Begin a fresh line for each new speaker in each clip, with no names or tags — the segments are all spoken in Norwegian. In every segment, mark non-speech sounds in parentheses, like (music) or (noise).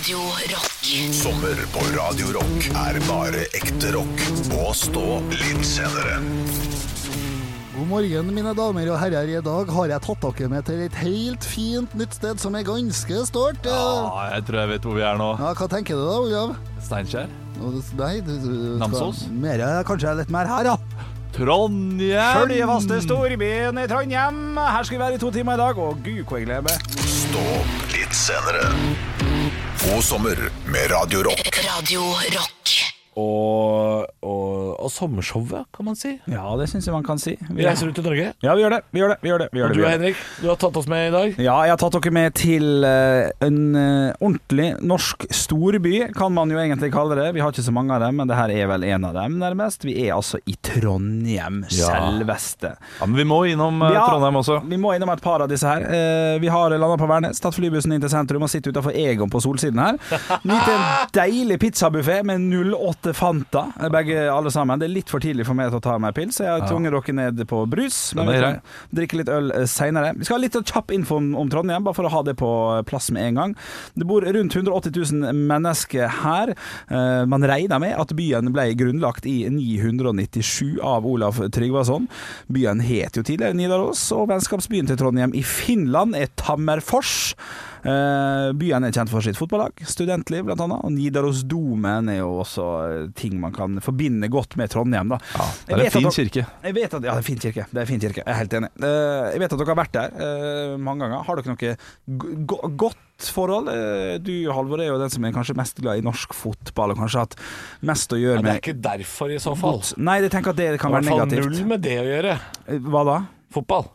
Radio Rock.
Sommer på Radio Rock er bare ekte rock. Og stå litt senere.
God morgen, mine damer og herrer. I dag har jeg tatt dere med til et helt fint nytt sted som er ganske stort. Ja.
Ja, jeg tror jeg vet hvor vi er nå.
Ja, hva tenker du da, Olav?
Steinkjer.
Nei, du, du skal-
Namsos?
Mer, kanskje litt mer her, ja.
Trondheim!
Følgefaste storbyen i Trondheim. Her skal vi være i to timer i dag, og gud, hvor jeg gleder meg.
Stå litt senere. God sommer med Radio Rock.
Radio Rock.
Og, og, og sommershowet, kan man si.
Ja, det syns jeg man kan si.
Vi reiser ut i Norge.
Ja, vi gjør det. Vi gjør det. Vi gjør det. Vi gjør
Og
det,
du. Henrik, du har tatt oss med i dag.
Ja, jeg har tatt dere med til eh, en eh, ordentlig norsk storby, kan man jo egentlig kalle det. Vi har ikke så mange av dem, men det her er vel en av dem, nærmest. Vi er altså i Trondheim,
Ja.
selveste.
Ja, men vi må innom eh,
Ja.
Trondheim også.
Vi må innom et par av disse her. Eh, vi har landa på Værnes, tatt flybussen inn til sentrum og sitter utafor Egon på solsiden her. Nyter en deilig pizzabuffé med 08 Fanta, eh, begge alle sammen. Det er litt for tidlig for meg til å ta meg pils, så jeg har tvunget dere ned på brus. Men vi kan drikke litt øl seinere. Vi skal ha litt kjapp info om, Trondheim, bare for å ha det på plass med en gang. Det bor rundt 180 000 mennesker her. Eh, man regner med at byen ble grunnlagt i 997 av Olav Tryggvason. Byen het jo tidligere Nidaros, og vennskapsbyen til Trondheim i Finland er Tammerfors. Eh, byen er kjent for sitt fotballag, studentliv annet, og Nidarosdomen er jo også eh, ting man kan forbinde godt med Trondheim. da.
Ja, det er en fin
dere-
kirke.
jeg vet at, ja, det er en fin kirke. Det er fin kirke. Jeg er helt enig. Eh, jeg vet at dere har vært der eh, mange ganger. Har dere noe go go godt forhold? Eh, du, Halvor, er jo den som er kanskje mest glad i norsk fotball, og kanskje har hatt mest å gjøre med
Ja, det er ikke derfor, i så fall.
Nei, jeg tenker at det kan
Det i
være
hvert fall
negativt.
null med det å gjøre.
Hva da?
Fotball.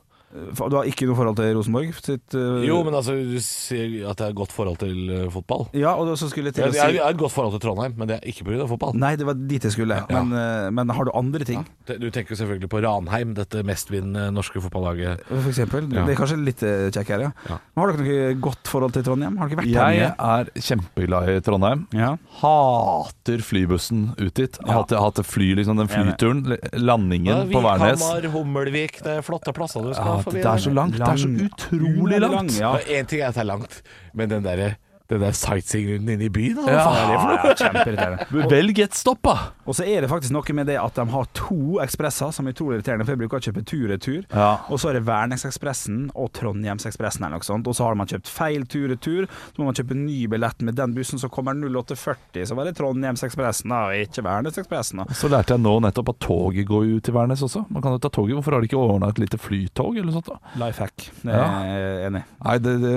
For- Du har ikke noe forhold til Rosenborg? Sitt, uh...
Jo, men altså, du sier at det er et godt forhold til eh, fotball.
Ja, og så skulle jeg til å si
jeg har et godt forhold til Trondheim, men det er ikke pga. fotball.
Nei, det var dit jeg skulle. Men, uh, men har du andre ting?
Ja. Du tenker selvfølgelig på Ranheim, dette mestvinnende norske fotballaget.
For eksempel.
Ja.
Det er kanskje litt kjekk her, Ja.
Ja.
Men Har dere noe godt forhold til Trondheim? Har dere vært her
Jeg
mye?
er kjempeglad i Trondheim.
Ja.
Hater flybussen ut dit.
Ja.
Hater, hater fly, liksom den flyturen. Landingen på Værnes.
Vikhamar, Hummelvik, det er flotte plasser du skal
Ja, det er så langt. Det er så utrolig langt.
Ja.
Én ting er at det er langt, men den der, den der sightseeingen inne i byen, hva
Ja.
faen er det for noe?
Ja.
Velg et stopp, da!
Og så er det faktisk noe med det at de har to ekspresser som er utrolig irriterende, for jeg bruker å kjøpe tur-retur.
Ja.
Og så er det Værnesekspressen og Trondheimsekspressen eller noe sånt. Og så har man kjøpt feil tur-retur, så må man kjøpe ny billett med den bussen som kommer 0840. Så var det Trondheimsekspressen da, og ikke Værnesekspressen.
Så lærte jeg nå nettopp at toget går jo ut til Værnes også. Man kan jo ta toget. Hvorfor har de ikke ordna et lite flytog eller noe sånt? da?
Life hack. Det er jeg enig i.
Nei, det, det,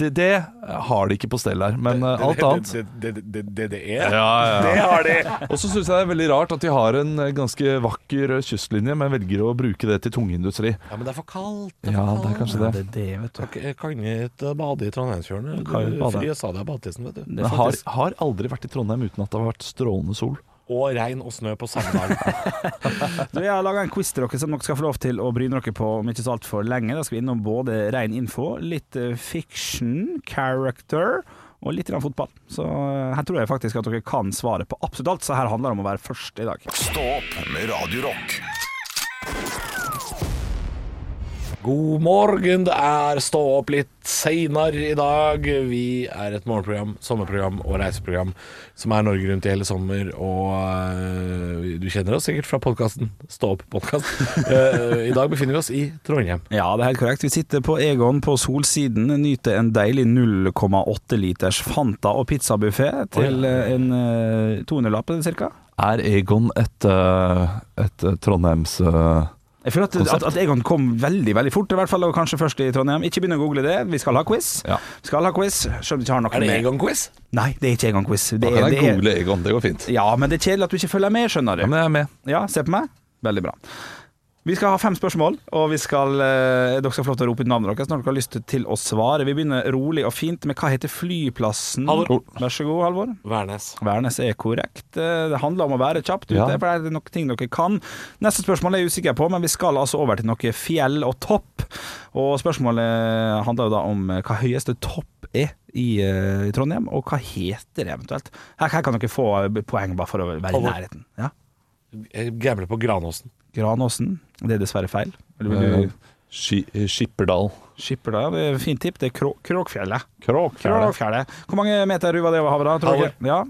det, det har de ikke på stell her. Men eh, alt annet
Det det, det, det, det er.
ja, ja.
Det har de!
Og så syns jeg det er veldig rart at de har en eh, ganske vakker eh, kystlinje, men velger å bruke det til tungindustri.
Ja, men det er for kaldt. Det er
Ja,
for
det er kanskje det.
Ja,
det.
er det, vet du.
Jeg kan ikke bade i Trondheimsfjorden.
kan jo
Du
bade.
frir sa det av badetissen, vet du.
Det
har, har aldri vært i Trondheim uten at det har vært strålende sol.
Og regn og snø på samme dag. (laughs)
Jeg har laga en quiz til dere som dere skal få lov til å bryne dere på om ikke så altfor lenge. Da skal vi innom både ren info, litt eh, fiction, character og litt grann fotball. Så eh, her tror jeg faktisk at dere kan svaret på absolutt alt, så her handler det om å være først i dag.
Stå opp med Radio
God morgen, det er Stå opp litt seinere i dag. Vi er et morgenprogram, sommerprogram og reiseprogram som er Norge rundt i hele sommer. Og øh, du kjenner oss sikkert fra podkasten Stå opp-podkast. (laughs) I dag befinner vi oss i Trondheim.
Ja, det er helt korrekt. Vi sitter på Egon på Solsiden, nyter en deilig 0,8 liters Fanta og pizzabuffé til eh, en uh, 200-lapp cirka.
Er Egon et, uh, et eh, Trondheims eh,
Jeg føler at, at, at Egon kom veldig veldig fort, i hvert fall, og kanskje først i Trondheim. Ikke begynn å google det, vi skal ha quiz.
Ja.
Skal ha quiz, selv om vi ikke har noe
Er det Egon-quiz?
Nei, det er ikke Egon-quiz. Det
Da kan jeg
er-
google Egon, det går fint.
Ja, men det er kjedelig at du ikke følger med, skjønner du.
Ja, men jeg er med.
Ja, se på meg. Veldig bra. Vi skal ha fem spørsmål, og vi skal, eh, dere skal få lov til å rope ut navnet deres når dere har lyst til å svare. Vi begynner rolig og fint med hva heter flyplassen?
Halvor.
Vær så god, Halvor.
Værnes.
Værnes er korrekt. Eh, Det handler om å være kjapt ute,
Ja.
for det er noen ting dere kan. Neste spørsmål er jeg usikker på, men vi skal altså over til noe fjell og topp. Og spørsmålet handler jo da om eh, hva høyeste topp er i, i Trondheim, og hva heter det eventuelt. Her, her kan dere få poeng bare for å være i nærheten. Ja.
Gambler på Granåsen.
Granåsen. Det er dessverre feil. Eller vil
Eh,
du
Ski- eh, Skipperdal.
ja, det, er fint tipp. Det er krå Kråkfjellet.
Kråkfjellet.
Kråkfjellet. Hvor mange meter ruva det over havet, da? Tror
Halvor.
Ja.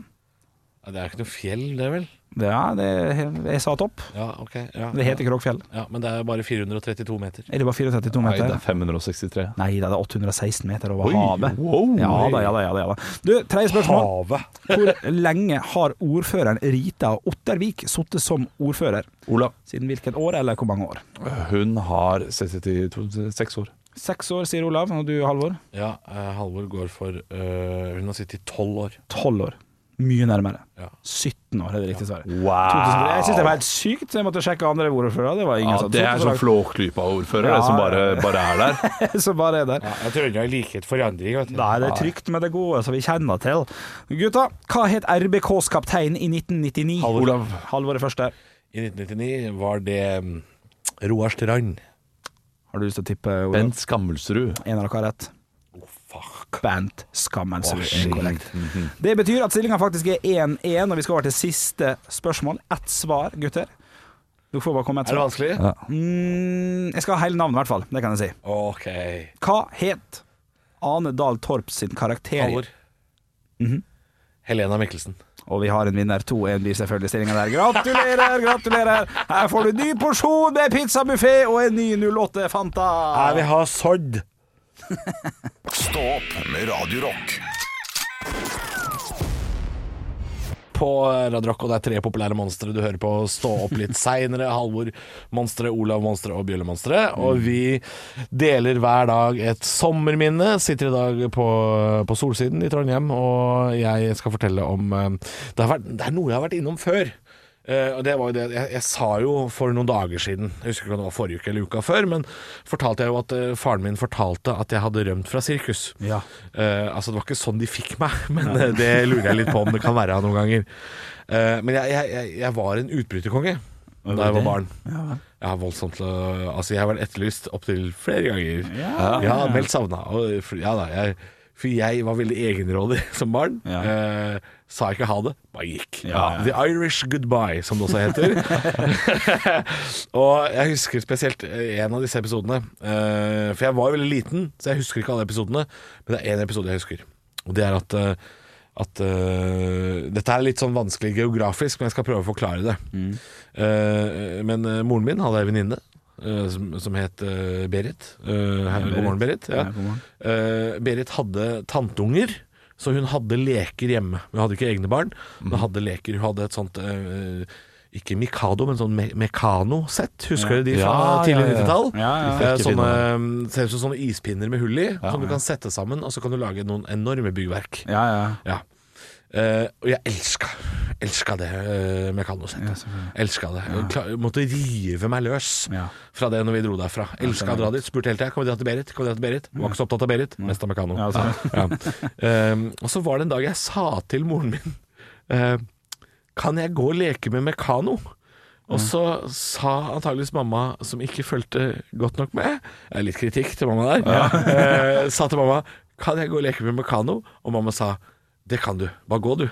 Ja, det er ikke noe fjell, det vel?
Ja, det er, jeg sa topp.
Ja, okay, Ja,
Det heter Kråkfjell.
ja, Men det er bare 432 meter.
Er det bare 432 meter?
Nei, det er 563.
Nei, det er 816 meter over
Oi,
havet.
wow.
Ja da, ja da. ja da. Du, tredje spørsmål.
Havet. (laughs)
Hvor lenge har ordføreren Rita Ottervik sittet som ordfører?
Olav.
Siden hvilket år, eller hvor mange år?
Hun har 66 år.
Seks år, sier Olav. Og du, Halvor?
Ja, eh, Halvor går for eh, Hun har sittet i tolv år.
Tolv år. Mye nærmere.
Ja.
17 år er det riktig svaret.
Wow!
Jeg syns det var helt sykt, så jeg måtte sjekke andre ordførere. Det var ingen
Ja, det er sånn Flåklypa-ordfører,
Ja,
det som bare, bare er der. (laughs)
som bare er der.
Ja, jeg tror ikke jeg liker forandring.
Nei, det er trygt med det gode som vi kjenner til. Gutta, hva het RBKs kaptein i 1999?
Halvor.
Olav. Halvåret er første.
I 1999 var det mm, Roar Strand.
Har du lyst til å tippe, Olav?
Bent Skammelsrud.
En av dere har rett.
Fuck.
Bent Skammelsrud er korrekt. Det betyr at stillinga faktisk er 1-1, og vi skal over til siste spørsmål. Ett svar, gutter. Du får bare komme et svar.
Er det vanskelig?
Ja.
Mm, jeg skal ha hele navnet, i hvert fall. Det kan jeg si.
Ok.
Hva het Ane Dahl Torp sin karakter?
Halvor.
Mm -hmm.
Helena Mikkelsen.
Og vi har en vinner. 2-1 blir selvfølgelig stillinga der. Gratulerer, gratulerer! Her får du ny porsjon med pizzabuffé og en ny 08 Fanta.
Her vi har sodd. (laughs)
Stå opp med Radio Rock.
På Radio Rock, og det er tre populære monstre du hører på stå opp litt (laughs) seinere. Halvor Monstre, Olav Monstre og Bjølle Monstre. Og vi deler hver dag et sommerminne. Sitter i dag på, på Solsiden i Trondheim, og jeg skal fortelle om eh, Det, har vært, det er noe jeg har vært innom før. Eh, og det var jo det jeg, jeg sa jo for noen dager siden, jeg husker ikke om det var forrige uke eller uka før, men fortalte jeg jo at eh, faren min fortalte at jeg hadde rømt fra sirkus.
Ja.
Eh, altså Det var ikke sånn de fikk meg, (laughs) men eh, det lurer jeg litt på om det kan være noen ganger. (laughs) Men jeg, jeg, jeg, var en utbryterkonge da jeg var barn. Jeg har voldsomt Altså, jeg har vært etterlyst opptil flere ganger.
Ja.
Ja, meldt savna. Ja da, jeg, for jeg var veldig egenrådig (laughs) som barn.
Ja.
Eh, sa ikke ha det, bare gikk.
Ja, ja.
The Irish goodbye, som det også heter. (laughs) og jeg husker spesielt eh, en av disse episodene. Eh, for jeg var jo veldig liten, så jeg husker ikke alle episodene. Men det er én episode jeg husker. Og det er at, eh, at uh, Dette er litt sånn vanskelig geografisk, men jeg skal prøve å forklare det.
Mm.
Uh, men moren min hadde ei venninne. som, som het uh, Berit. Uh, her- god morgen, Berit. Ja.
Ja, god morgen.
Uh, Berit hadde tanteunger, så hun hadde leker hjemme. Hun hadde ikke egne barn, men
Mhm.
hadde leker. Hun hadde et sånt eh, ikke Mikado, men sånn me Mekano-sett. Husker du de fra
Ja,
tidlig
ja, ja.
90-tall?
Ja, ja.
Eh, Sånne, eh, ser ut som sånne ispinner med hull i,
Ja,
som du
ja.
kan sette sammen, og så kan du lage noen enorme byggverk.
Ja, ja.
Ja. Eh, og jeg elska Elska det uh, Mekano-settet. elska det. Jeg klar, måtte rive meg løs
Ja.
fra det når vi dro derfra. Elska å dra dit. Spurte hele tida Kan vi dra til Berit. Kan vi dra til Berit Var ikke så opptatt av Berit, mest av Mekano.
Ja, (laughs)
Ja. Ehm, og så var det en dag jeg sa til moren min uh, Kan jeg gå og leke med Mekano? Og så sa antageligvis mamma, som ikke fulgte godt nok med er Litt kritikk til mamma der. eh, sa til mamma Kan jeg gå og leke med Mekano? Og mamma sa Det kan du. Bare gå, du.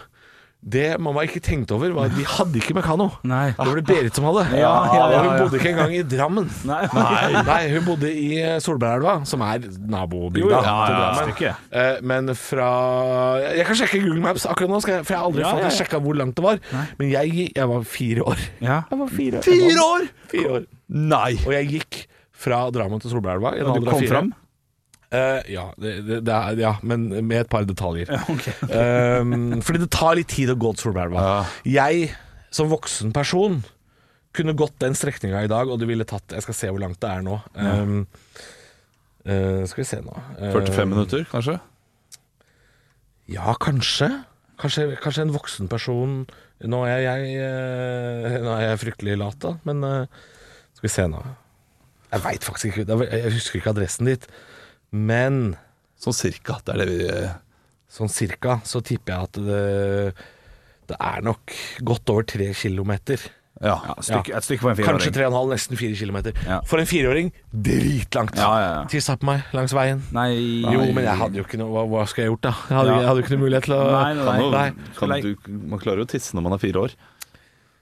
Det mamma ikke tenkte over, var at vi hadde ikke Mekano.
Nei.
Det var det Berit som hadde.
Ja, ja, ja,
hun bodde ikke engang i Drammen.
Nei.
Nei, hun bodde i eh, Solbergelva, som er nabobygda til Drammen. Eh, Men fra Jeg kan sjekke Google Maps akkurat nå, jeg, for jeg har aldri
Ja, ja.
sjekka hvor langt det var. Men jeg, jeg var fire år.
Ja.
Jeg var fire,
Fire år?!
Fire år.
Nei!
Og jeg gikk fra Drammen til Solbergelva i en
du
alder av
kom
fire.
fram?
Eh, ja, det, det, det er, ja, men med et par detaljer.
Ja, ok.
Um, fordi det tar litt tid å gå til Solbergelva. Jeg, som voksen person, kunne gått den strekninga i dag, og det ville tatt Jeg skal se hvor langt det er nå. Um, uh, skal vi se nå. uh,
45 minutter, kanskje?
Ja, kanskje. Kanskje, kanskje en voksen person Nå er jeg, eh, nå er jeg fryktelig lat, da, men skal vi se nå. Jeg veit faktisk ikke. Jeg husker ikke adressen dit. Men
Sånn cirka. Det er det vi
sånn cirka så tipper jeg at det, det er nok godt over tre kilometer.
Ja.
Ja, et stykke, et stykke på en
Kanskje
fireåring.
tre og en halv, nesten fire kilometer.
Ja.
For en fireåring dritlangt.
Ja, ja, ja.
Tissa på meg langs veien.
Nei
Jo, men jeg hadde jo ikke noe Hva, hva skal jeg gjort, da? Jeg hadde,
Ja.
jeg hadde jo ikke noe mulighet til å
Nei, nei, nei.
kan du, man klarer jo å tisse når man er fire år.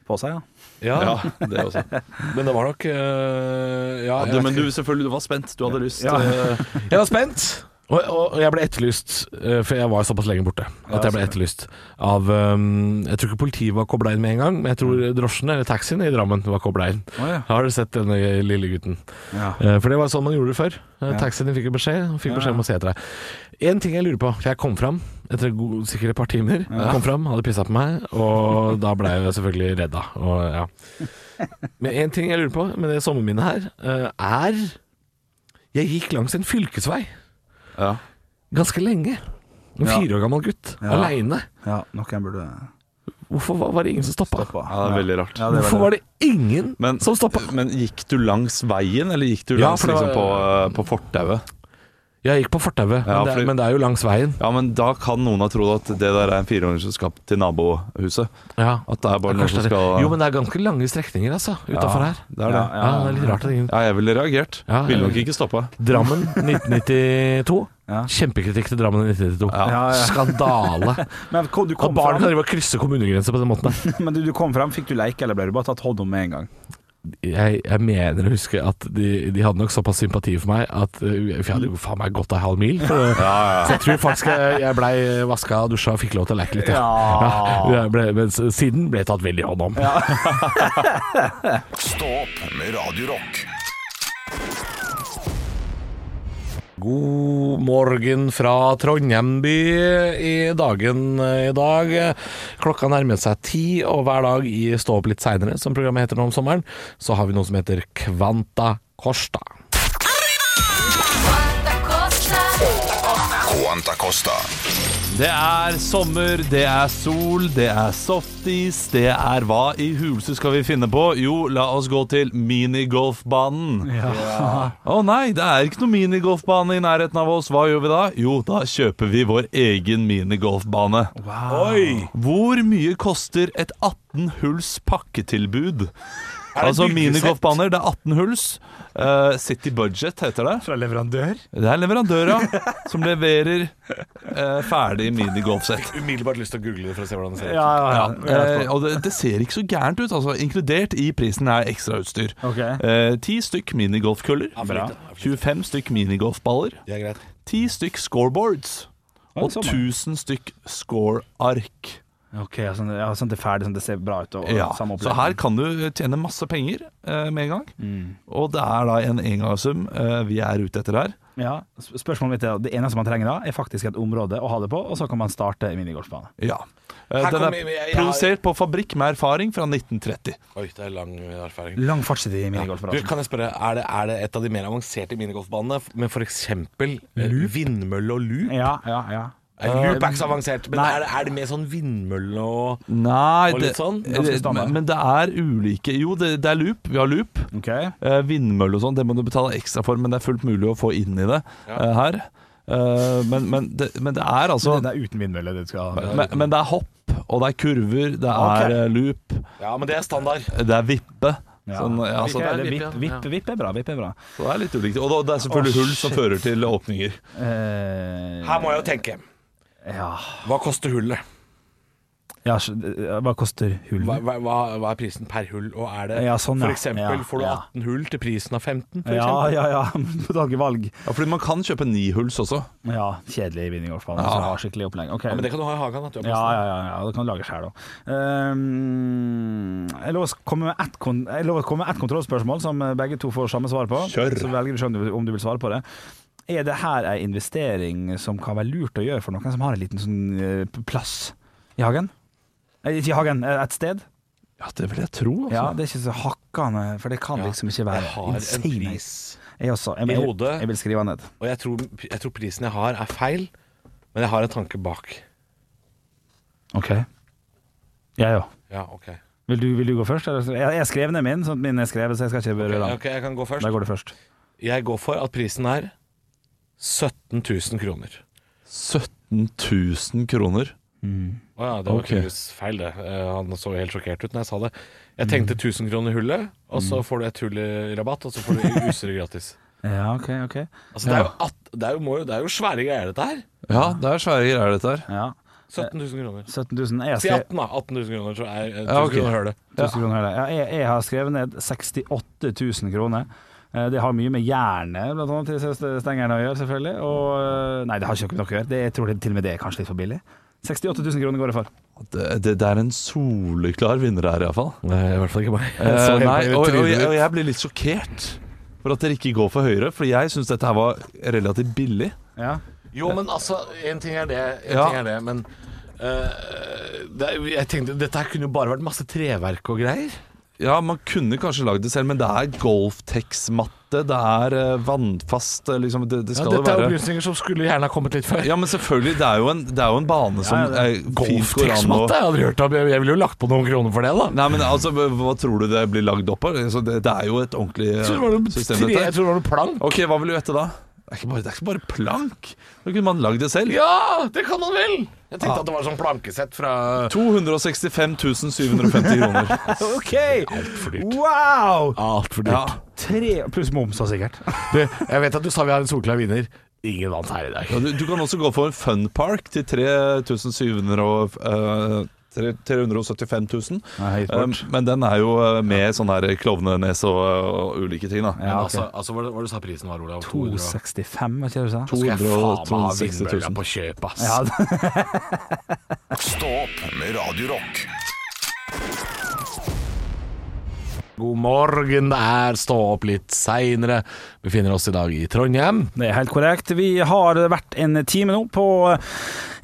på seg, ja.
Ja,
Ja, (laughs) det også.
men det var nok øh, ja,
Ja, du, men du, selvfølgelig, du var spent. Du hadde lyst. Eh, (laughs)
Jeg var spent. Og, og, jeg ble etterlyst, eh, for jeg var såpass lenge borte, at jeg ble etterlyst av um, Jeg tror ikke politiet var kobla inn med en gang, men jeg tror drosjene eller taxien i Drammen var kobla inn.
Oh, ja.
Har du sett denne lille gutten?
Ja.
Eh, For det var sånn man gjorde det før. Eh,
Ja.
Taxien fikk beskjed, fikk beskjed om å se etter deg. En ting jeg lurer på, for jeg kom fram etter god, sikkert et par timer. Jeg kom fram, hadde pissa på meg, og da ble jeg selvfølgelig redda. Og, ja. (laughs) Men en ting jeg lurer på med det sommerminnet her, er Jeg gikk langs en fylkesvei
ja.
ganske lenge. En
Ja.
fire år gammel gutt,
Ja.
aleine.
ja, noen burde
Hvorfor var, var det ingen som stoppa?
stoppa.
ja, det er veldig rart.
Ja, det
Hvorfor var det ingen
Men,
som stoppa?
men gikk du langs veien, eller gikk du
Ja,
langs
for det
liksom, på,
var-
eh, på fortauet?
Jeg gikk på fortauet,
Ja,
men, det-
fordi-
men det er jo langs veien.
Ja, men da kan noen ha trodd at det der er en fireåringsselskap til nabohuset.
Ja.
At det er bare noen
Kanskje
som
det er
skal
Jo, men det er ganske lange strekninger altså, utafor her.
Det er det.
Ja,
Ja, det er litt rart at ingen
Ja, jeg ville reagert.
Ja,
ville nok ikke stoppa.
Drammen (laughs) 1992.
Ja.
Kjempekritikk til Drammen i 1992.
Ja, ja.
Skandale. (laughs)
Men kom, du
At
kom
barn kan
fram,
drive og krysse kommunegrenser på den måten der. (laughs)
men du, du kom frem, fikk du leke, eller ble du bare tatt hånd om med en gang?
Jeg, jeg mener å huske at de, de hadde nok såpass sympati for meg at For jeg hadde jo faen meg gått ei halv mil. For, Så jeg tror faktisk jeg, jeg blei vaska og dusja og fikk lov til å leke litt. Ja. Ja, ble, men siden ble jeg tatt veldig hånd om. (laughs)
Stopp med Radio
God morgen fra Trondheim by i dagen eh, i dag. Klokka nærmer seg ti, og hver dag i Stå opp litt seinere, som programmet heter nå om sommeren, så har vi noe som heter Kvanta Kosta.
Quanta Costa.
Det er sommer, det er sol, det er softis, det er hva i huleste skal vi finne på? Jo, la oss gå til minigolfbanen. Å nei, det er ikke noe minigolfbane i nærheten av oss. Hva gjør vi da? Jo, da kjøper vi vår egen minigolfbane. Wow. Oi! Hvor mye koster et 18 hulls pakketilbud? Altså minigolfbaner, det er 18 hulls. Uh, City Budget heter det.
Fra leverandør?
Det er leverandører som leverer uh, ferdig minigolfsett.
Umiddelbart lyst til å google det for å se hvordan det ser ut.
Ja, ja,
Ja, Uh, og det, det ser ikke så gærent ut. Altså, inkludert i prisen er ekstrautstyr.
Okay.
Eh, 10 stykk minigolfkøller.
Ja,
25 stykk minigolfballer.
Det er
10 stykk scoreboards. Og
sånn,
1000 stykk scoreark.
Ok, ja, sånn, ja, sånn det er ferdig, sånn det ser bra ut. Og, og
Ja,
samme
så her kan du tjene masse penger eh, med en gang.
Mm.
Og det er da en engangssum eh, vi er ute etter her.
Ja, spørsmålet mitt er Det eneste man trenger da, er faktisk et område å ha det på, og så kan man starte minigolfbane.
Ja. Eh, Den er
jeg- jeg har-
produsert på fabrikk med erfaring fra 1930.
Oi, det er lang erfaring.
Lang fartstid i
Du,
Ja.
kan jeg spørre, er det, er det et av de mer avanserte minigolfbanene med f.eks. vindmølle og loop?
Ja, ja, ja.
Eh, Loop er ikke så avansert, men er det, er det mer sånn vindmølle og
Nei,
Og
det,
litt sånn,
det, men, men det er ulike Jo, det, det er loop. Vi har loop.
Okay.
Uh, vindmølle og sånn, det må du betale ekstra for, men det er fullt mulig å få inn i det uh, her. Uh, men, men, det, men det er altså
det er uten vindmølle det skal ha.
men, men det er hopp, og det er kurver, det er okay. loop,
Ja, men det er standard.
det er vippe.
Ja.
Sånn, er,
er
vipp,
vipp, vipp, vipp er bra. Vipp er bra.
så det er litt ulikt. Og det er selvfølgelig
oh,
hull som fører til åpninger.
Eh,
Her må jeg jo tenke.
Ja.
Hva koster hullet?
ja, eh, hva koster hullet?
Hva, hva, hva- er prisen per hull? Og er det
Ja, sånn, ja.
for eksempel,
Ja,
får du
ja.
18 hull til prisen av 15? For
Ja, ja, ja. (laughs) Du har ikke valg.
Ja, fordi man kan kjøpe nihulls også.
Ja, kjedelig minigolfbane.
Ja.
som har skikkelig opplegg.
Men det kan du ha i hagen. At du har
Ja, ja, ja, ja, det kan du lage sjøl, òg. Um, jeg lover å komme med ett kon ett kontrollspørsmål som begge to får samme svar på.
Kjør.
Så velger du selv om du vil svare på det. Er det her ei investering som kan være lurt å gjøre for noen som har en liten sånn eh, plass i hagen? Eh, Ikke i hagen, eh, et sted?
Ja, det vil jeg tro. Altså.
Ja, det er ikke så hakkende, for det kan
Ja,
liksom ikke være
Jeg har en
insane.
pris,
Jeg også. Jeg,
i hodet.
jeg vil skrive ned.
og jeg tror, jeg tror prisen jeg har, er feil. Men jeg har en tanke bak.
OK. Jeg òg.
Ja, ok.
Vil, du- vil du gå først? Eller? Jeg skrev ned min, sånn at min er skrevet, så jeg skal ikke
Ok,
okay, den.
ok, jeg kan gå først.
Da går du først.
Jeg går for at prisen er 17 000 kroner.
17 000 kroner.
Å ja, det var
okay.
tydeligvis feil, det. Eh, Han så helt sjokkert ut når jeg sa det. Jeg tenkte 1000 kroner hullet, og så får du et hull i rabatt, og så får du utstyret (laughs) gratis.
Ja, OK, OK.
Altså, det, er jo at, det, er jo, det er jo svære greier, dette her.
Ja, det er svære greier, dette her.
Ja.
17 000 kroner.
17 000. Jeg
Si 18, da. 18 000 kroner, så er eh, 1000
Ja, okay.
kroner hølet.
1000 ja, jeg, jeg har skrevet ned 68 000 kroner. Eh, Det har mye med hjerne blant annet, til stengerne å gjøre, selvfølgelig. Og, eh, nei, det har ikke noe å gjøre. Det, jeg tror det, til og med det er kanskje litt for billig. 68 000 kroner går det for.
Det, det, det er en soleklar vinner her, iallfall.
Nei, i hvert fall ikke meg.
Eh, (laughs) nei, og, og, jeg, og jeg blir litt sjokkert for at dere ikke går for høyere, for jeg syns dette her var relativt billig.
Ja.
Jo, men altså, en ting er det, en
Ja.
ting er det men uh, det, jeg tenkte, Dette her kunne jo bare vært masse treverk og greier.
Ja, man kunne kanskje lagd det selv, men det er Golftex-matte, det er eh, vannfast eh, liksom, det, det
Ja, dette er opplysninger som skulle gjerne ha kommet litt før.
Ja, men selvfølgelig, det er jo en, det er jo en bane som
Ja,
eh, å
Golfteksmatte? Jeg hadde hørt om Jeg ville jo lagt på noen kroner for det, da.
Nei, men altså, Hva tror du det blir lagd opp av? Altså, det, det er jo et ordentlig
Jeg tror det var noen,
system,
tre, jeg tror det var noe plank.
Ok, Hva vil du gjette da? Det er ikke bare, det er ikke bare plank. Da kunne man lagd det selv.
Ja, det kan man vel! Jeg tenkte at det var sånn plankesett fra
265 750 kroner. (laughs)
OK!
Altfor dyrt.
Wow!
Altfor
Ja.
dyrt.
Tre pluss moms, da, sikkert. (laughs)
Du, jeg vet at du sa vi har en solklar vinner. Ingen vant her i dag.
Ja, du, du kan også gå for en fun park til 3700 og, tre- 375 000.
Nei,
Um, men den er jo eh, med sånn her klovnenes og, og ulike ting, da.
Ja, okay.
altså, altså hva, var det- du sa prisen var, Olav?
265, var ikke det du sa?
Skal jeg faen meg ha
260 000.
på kjøp, ass.
Ja, (laughs)
Stopp med Radio
God morgen, det er Stå opp litt seinere. Befinner oss i dag i Trondheim.
Det er helt korrekt. Vi har vært en time nå på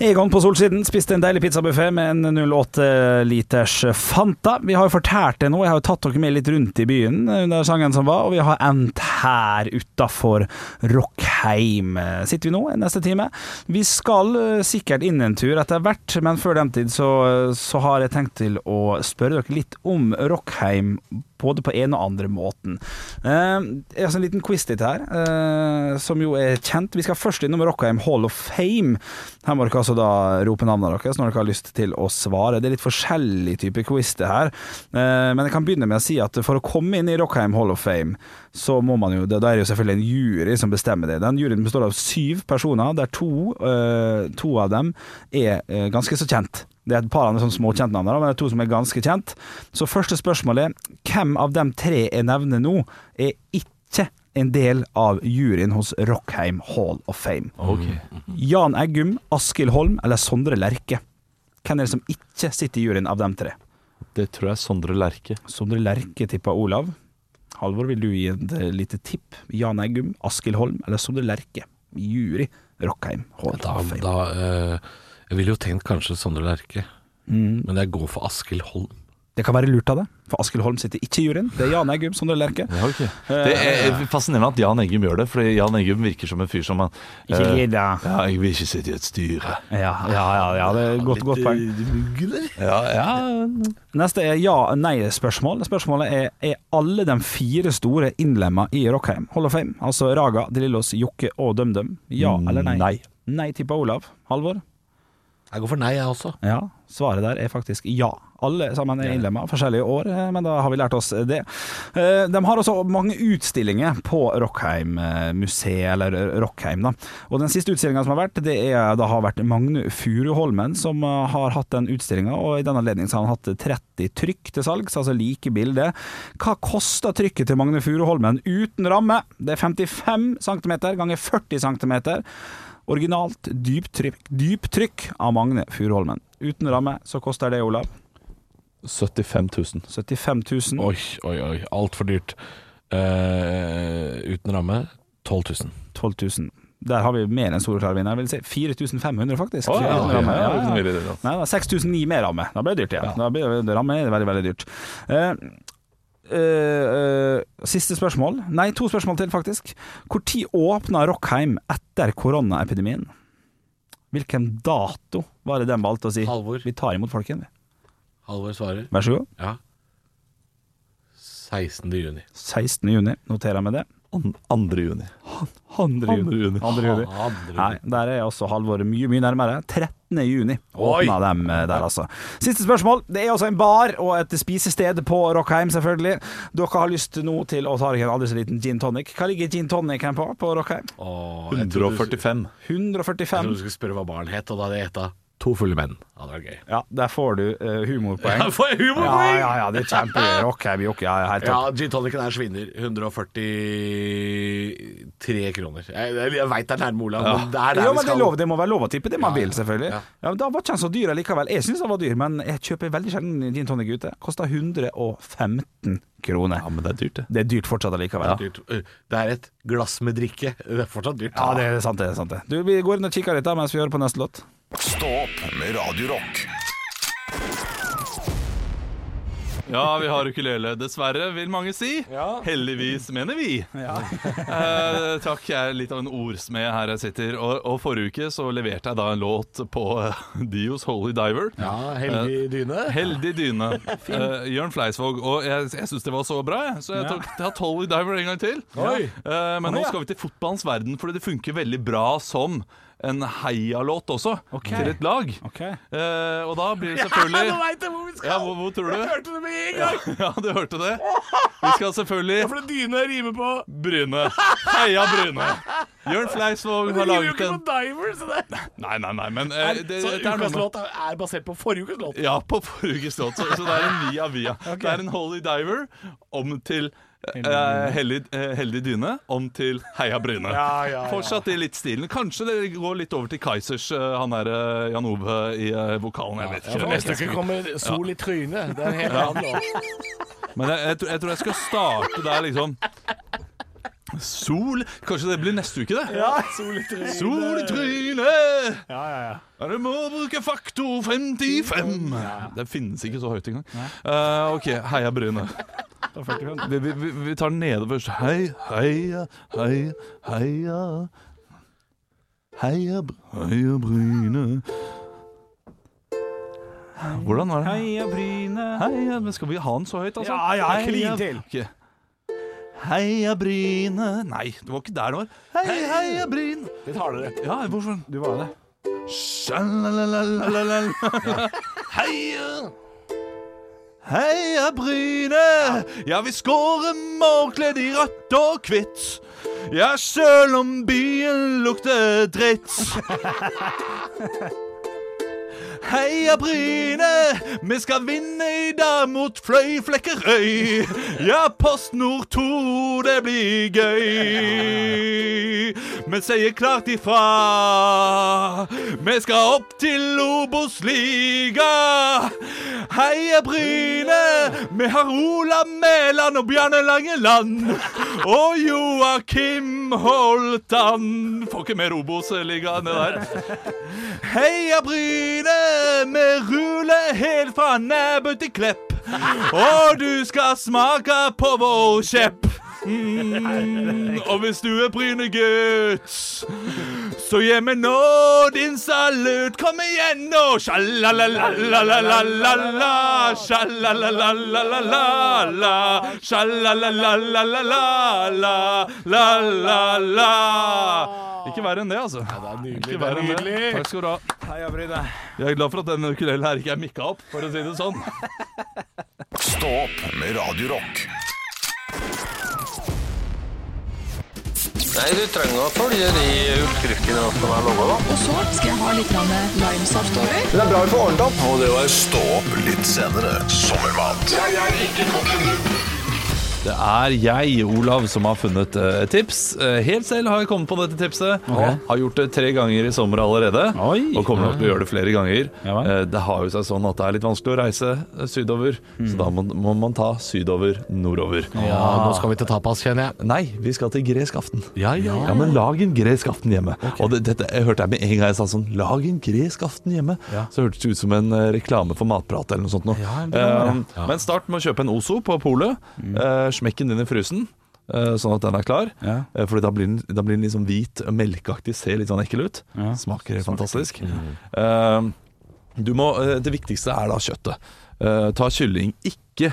Egon på Solsiden. Spiste en deilig pizzabuffé med en 08 liters Fanta. Vi har jo fortært det nå, jeg har jo tatt dere med litt rundt i byen under sangen som var, og vi har endt her utafor Rockheim. Sitter vi nå neste time. Vi skal eh, sikkert inn en tur etter hvert, men før den tid så, så har jeg tenkt til å spørre dere litt om Rockheim både på en og andre måten. Uh, jeg har en liten quiz litt her, uh, som jo er kjent. Vi skal først innom Rockheim Hall of Fame. Her må dere altså da rope navnet deres når dere har lyst til å svare. Det er litt forskjellig type quiz det her, Uh, men jeg kan begynne med å si at for å komme inn i Rockheim Hall of Fame, så må man jo, da er det jo selvfølgelig en jury som bestemmer det. Den juryen består av syv personer, der to, eh, to av dem er ganske så kjent. Det er et par andre sånne småkjente navn, men det er to som er ganske kjent. Så første spørsmål er hvem av de tre jeg nevner nå, er ikke en del av juryen hos Rockheim Hall of Fame? Jan Eggum, Askild Holm eller Sondre Lerche? Hvem er det som ikke sitter i juryen av de tre?
Det tror jeg er Sondre Lerche.
Sondre Lerche tipper Olav. Halvor, vil du gi et eh, lite tipp? Jan Eggum, Askild Holm eller Sondre Lerche? Jury Rockheim Hall
Da,
of Fame.
da eh, Jeg ville jo tenkt kanskje Sondre Lerche,
Mm.
men jeg går for Askild Holm.
Det kan være lurt av det, for Askild Holm sitter ikke i juryen. Det er Jan Eggum, Sondre Lerke
Ja, Okay. Det er fascinerende at Jan Eggum gjør det, for Jan Eggum virker som en fyr som han
Ikke
eh,
gidda.
Ja, jeg vil ikke sitte i et styre.
Ja, ja, ja, ja, det er et godt, godt poeng.
Ja, ja.
Neste er ja-nei-spørsmål. Spørsmålet er er alle de fire store innlemma i Rockheim Hall of Fame. Altså Raga, De Lillos, Jokke og DumDum. Ja eller nei?
Nei.
Nei tipper Olav. Halvor?
Jeg går for nei, jeg også.
Ja, svaret der er faktisk ja. Alle sammen er innlemma, forskjellige år, eh, men da har vi lært oss det. Eh, De har også mange utstillinger på Rockheim-museet, eller Rockheim. da. Og Den siste utstillinga som har vært, det er, da har vært Magne Furuholmen som eh, har hatt den utstillinga. Og i den anledning har han hatt 30 trykk til salgs, altså like bilder. Hva koster trykket til Magne Furuholmen uten ramme? Det er 55 cm ganger 40 cm. Originalt dyptrykk, dyptrykk av Magne Furuholmen. Uten ramme så koster det, Olav,
75 000.
75 000.
Oi, oi, oi. Altfor dyrt. Uh, uten ramme 12 000.
12 000. Der har vi mer enn soleklar vinner. Jeg vil si 4500, faktisk.
Oh, ja, ja,
Ja,
ja,
ja.
veldig dyrt, altså.
Nei, da, 6009 med ramme. Da ble det dyrt igjen. Da ble det, ramme er veldig, veldig dyrt. Eh, eh, uh, siste spørsmål. Nei, to spørsmål til, faktisk. Når åpna Rockheim etter koronaepidemien? Hvilken dato var det de valgte å si?
Halvor.
Vi tar imot folk igjen.
Halvor svarer.
Vær så god.
Ja. 16. juni.
16. juni, noterer jeg med det.
An- 2. juni.
2.
Juni.
Andre juni. Nei, der er også Halvor mye, mye nærmere. 13. juni åpna dem eh, der, altså. Siste spørsmål. Det er også en bar og et spisested på Rockheim, selvfølgelig. Dere har lyst nå til å ta dere en aldri så liten gin tonic. Hva ligger gin tonicen på på Rockheim?
Åh, jeg trodde du-
145.
Jeg trodde du skulle spørre hva baren het, og da hadde jeg gjetta To fulle menn. Ja, det var gøy.
Ja, der får du uh, (laughs) humorpoeng.
Ja, får jeg
Ja,
humorpoeng?
ja, ja, det er kjempegøy. Rock, heavy, ok, ja, helt
Ja,
topp.
gin tonicen er svinner. 143 kroner. Jeg, jeg, jeg veit det er nærme Olav, men det er der
Ja,
vi
men det, er lov, det må være lov å tippe det man
Ja,
vil, selvfølgelig.
ja.
Ja. men Da var ikke den så dyr likevel. Jeg syns den var dyr, men jeg kjøper veldig sjelden gin tonic ute. Kosta 115 kroner.
Ja, men det er dyrt, det.
Det er dyrt fortsatt allikevel.
Dyrt. Det er et glass med drikke. Det er fortsatt dyrt.
Ja, det er sant, det. er sant det. Du, Vi går inn og kikker litt da mens vi hører på neste låt.
Stå opp med Radio Rock.
Ja, vi har ukulele. Dessverre, vil mange si. Heldigvis, mener vi. (laughs) Eh, takk, jeg er litt av en ordsmed her jeg sitter. Og, og forrige uke så leverte jeg da en låt på uh, Dios Holy Diver.
Ja, heldig dyne.
Heldig dyne. (laughs) Eh, Jørn Fleisvåg. Og jeg, jeg syns det var så bra, jeg. så jeg tok, ja. har Holy Diver en gang til.
Oi.
Eh, men nå
ja.
skal vi til fotballens verden, fordi det funker veldig bra som en heialåt også,
okay.
til et lag.
Okay.
Eh, og da blir det selvfølgelig
Ja, nå veit jeg hvor vi skal!
Ja, hvor, hvor tror du?
Jeg hørte det med en gang! (laughs)
Ja, du hørte det. Vi skal selvfølgelig
For det dyne rimer på
Bryne. Heia Bryne. Jørn Fleisvåg
Det
har
rimer jo ikke på Diver, det
Nei, nei, nei, men eh, det,
Så
det
ukas låt er basert på forrige ukes låt.
Ja, på forrige ukes låt. Så, så det er en via via. Det er en Holy Diver om til eh, hellig, eh, heldig dyne om til Heia Bryne.
Ja, ja, ja.
Fortsatt i litt stilen. Kanskje det går litt over til Kaizers, eh, han der Jan Ove i vokalen. Jeg vet
Ja,
ikke.
neste uke kommer Sol i trynet. Det er en helt annen låt.
Men jeg, jeg, tror- jeg tror jeg skal starte der, liksom. Sol Kanskje det blir neste uke, det?
Ja, Sol i trynet.
Sol i trynet!
Ja, ja, ja.
Ja, du må bruke faktor 55. Det finnes ikke så høyt engang. Uh, ok, heia Bryne. Vi, vi, vi, tar den nede først. Hei, heia, heia, heia. Heia, heia Bryne. Hvordan var det?
Heia Bryne.
Heia, men Skal vi ha den så høyt, altså?
Ja, ja, klin til.
Ok. Heia Bryne Nei, det var ikke der det var. Hei, heia Bryne.
Litt hardere.
Ja, hvorfor?
Du var det.
Sjalalalalala. (laughs) Heia Heia Bryne Ja, vi skårer målkledd i rødt og hvitt Ja, sjøl om byen lukter dritt (laughs) Heia Bryne, vi skal vinne i dag mot Fløyflekkerøy. Ja, Post Nord 2, det blir gøy. Vi sier klart ifra. Vi skal opp til Obos-liga. Heia Bryne, vi har Ola Mæland og Bjarne Langeland. Og Joakim Holtan. Får ikke mer Obos-liga enn det der. Heia Bryne, med rule helt fra Næbu til Klepp. Og du skal smake på vår kjepp. Mm, og hvis du er Bryne-gutt, så gi meg nå din salut Kom igjen nå! Sjalalalalala, sjalalalalala, sjalalalalala, la-la-la. Ikke verre enn det, altså.
Ja, Det er nydelig.
Ikke
Det er
enn det. Takk skal du ha.
Heia Bryne.
Jeg er glad for at denne ukulelen her ikke er mikka opp, for å si det sånn.
Stå opp med Radio Rock.
Nei, du trenger å følge de utskriftene som er laga, da.
Og så skal jeg ha litt limesaft over. Det er bra vi får ordnet opp.
Og det var Stå opp litt senere. Sommermat.
Det er jeg, Olav, som har funnet et tips. Eh, helt selv har jeg kommet på dette tipset. Har gjort det tre ganger i sommer allerede.
Oi.
Og kommer nok til å gjøre det flere ganger.
Ja.
Eh, det har jo seg sånn at det er litt vanskelig å reise sydover, sydover, så da må, må man ta sydover nordover.
Ja, nå skal vi til tapas, kjenner jeg.
Nei, vi skal til gresk aften.
Ja, ja.
Ja, men lag en gresk aften hjemme. Og det, dette jeg hørte jeg med en gang jeg sa sånn Lag en gresk aften hjemme. Så hørtes det ut som en reklame for matprat eller noe sånt. Noe. Eh, Men start med å kjøpe en Ozo på polet. Eh, smekk din inn i frysen. eh, Sånn at den er klar.
Ja.
Eh, Fordi da blir den, da blir den liksom hvit, melkeaktig, ser litt sånn ekkel ut. Smaker helt fantastisk. Mm. du må, eh, det viktigste er da kjøttet. Eh, ta kylling. Ikke,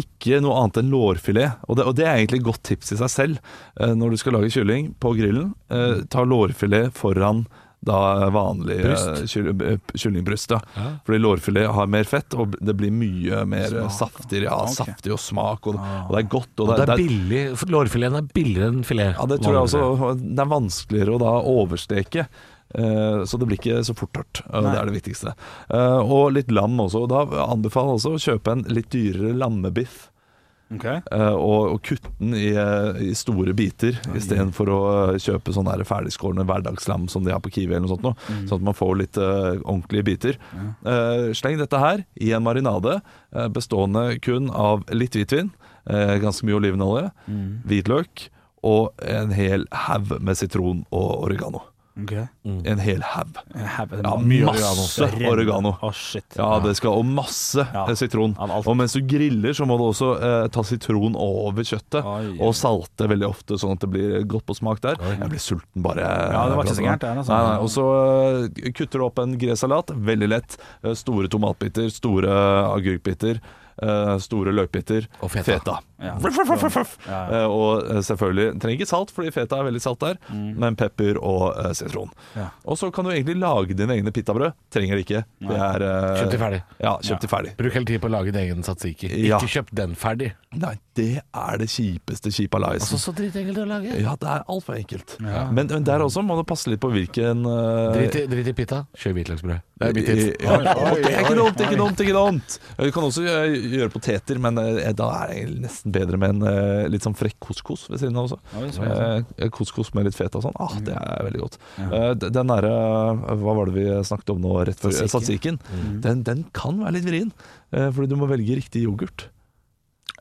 ikke noe annet enn lårfilet. Og det, og det er egentlig et godt tips i seg selv eh, når du skal lage kylling på grillen. Eh, ta lårfilet foran da vanlig eh, eh, kyllingbryst. Ja. Fordi lårfilet har mer fett, og det blir mye mer saftig, ja,
okay.
saftig og smak. Og, og det er godt. Og
Og det er
det er-
billig. Lårfileten er billigere enn filet.
ja, det tror jeg også. Det er vanskeligere å da oversteke Eh, Så det blir ikke så fort tørt. Det er det viktigste. Og litt lam også. Da anbefaler jeg også å kjøpe en litt dyrere lammebiff.
Ok.
eh, Og, og kutte den i, eh, i store biter istedenfor å eh, kjøpe sånn ferdigskårne hverdagslam som de har på Kiwi. eller noe sånt nå, Sånn at man får litt uh, ordentlige biter. Eh, sleng dette her i en marinade uh, bestående kun av litt hvitvin, ganske mye olivenolje, hvitløk og en hel haug med sitron og oregano.
Ok.
En hel haug.
Ja,
masse oregano.
Oh, shit.
Ja, det skal Og masse
Ja,
eh, sitron. Og mens du griller, så må du også eh, ta sitron over kjøttet.
Oi, oi.
Og salte veldig ofte, sånn at det blir godt på smak der. Jeg blir sulten bare
Ja, det var ikke så gærent, det, altså.
Nei, nei. Og så uh, kutter du opp en gresalat. Veldig lett. Eh, store tomatbiter, store agurkbiter. Eh, store løkbiter.
Og feta.
Ja.
Ruff, ruff.
Ja,
Eh, og eh, selvfølgelig trenger ikke salt, fordi feta er veldig salt der, men pepper og sitron.
Mm. Ja.
Og så kan du egentlig lage dine egne pitabrød. Trenger det ikke. Det er
Kjøpt det ferdig.
Ja, kjøpt det ferdig.
Bruk hele tiden på å lage din egen satsiki.
Ja.
Ikke kjøp den ferdig.
Nei, det er det kjipeste kjipa-laisen.
så dritenkelt å lage.
Ja, det er altfor enkelt. Men, men der også må du passe litt på hvilken uh...
Drit i, drit i pita, kjør hvitløksbrød. Det er mitt tips.
ja, det er ikke dumt, ikke dumt, ikke dumt. Du kan også gjøre, gjøre poteter, men eh, da er det nesten bedre med en eh, litt sånn frekk couscous ved siden av også. Eh, Couscous med litt feta og sånn, ah, det er veldig godt. Eh, Den derre Hva var det vi snakket om nå rett før? satsiken? Den, den kan være litt vrien, eh, fordi du må velge riktig yoghurt.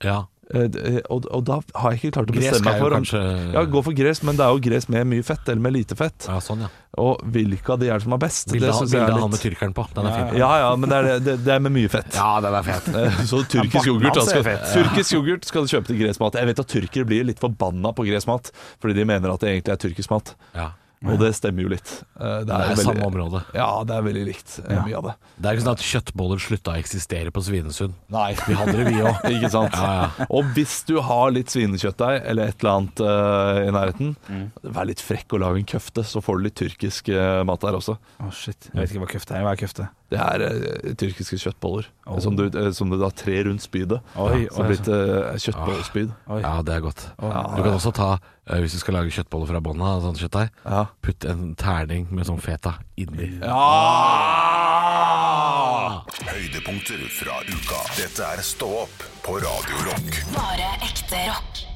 Ja.
Eh, eh, Og, og da har jeg ikke klart å bestemme meg for om
kanskje
Ja, gå for gress, men det er jo gress med mye fett, eller med lite fett.
Ja, sånn, ja.
Og hvilke av de er det som er best?
Bildet det
syns jeg er
litt han med tyrkeren på. Den er fin.
Ja, ja, men det er, det, det er med mye fett.
Ja, den er fet.
Eh, Så tyrkisk yoghurt, da skal, tyrkisk yoghurt skal du kjøpe til gressmat. Jeg vet at tyrkere blir litt forbanna på gressmat, fordi de mener at det egentlig er tyrkisk mat.
Ja.
Og det stemmer jo litt. Eh,
Det er
veldig-
samme område.
Ja, det er veldig likt, ja. mye av det.
Det er ikke sånn at kjøttboller slutta å eksistere på Svinesund. Nei, vi hadde det, vi òg. (laughs)
Ikke sant?
Ja,
Og hvis du har litt svinekjøttdeig eller et eller annet uh, i nærheten, vær litt frekk og lag en køfte, så får du litt tyrkisk uh, mat der også.
Å, shit. Jeg vet ikke hva køfte er. Hva er køfte?
Det er uh, tyrkiske kjøttboller som, du, uh, som du da trer rundt spydet.
Oi,
så
oi,
det blir et eh, kjøttbollespyd.
Ja, det er godt. Du kan også ta, eh, hvis du skal lage kjøttboller fra bånn av, sånn kjøttdeig,
Ja.
putt en terning med sånn feta inni.
Høydepunkter fra uka. Dette er Stå opp på Radio Rock.
Bare ekte rock.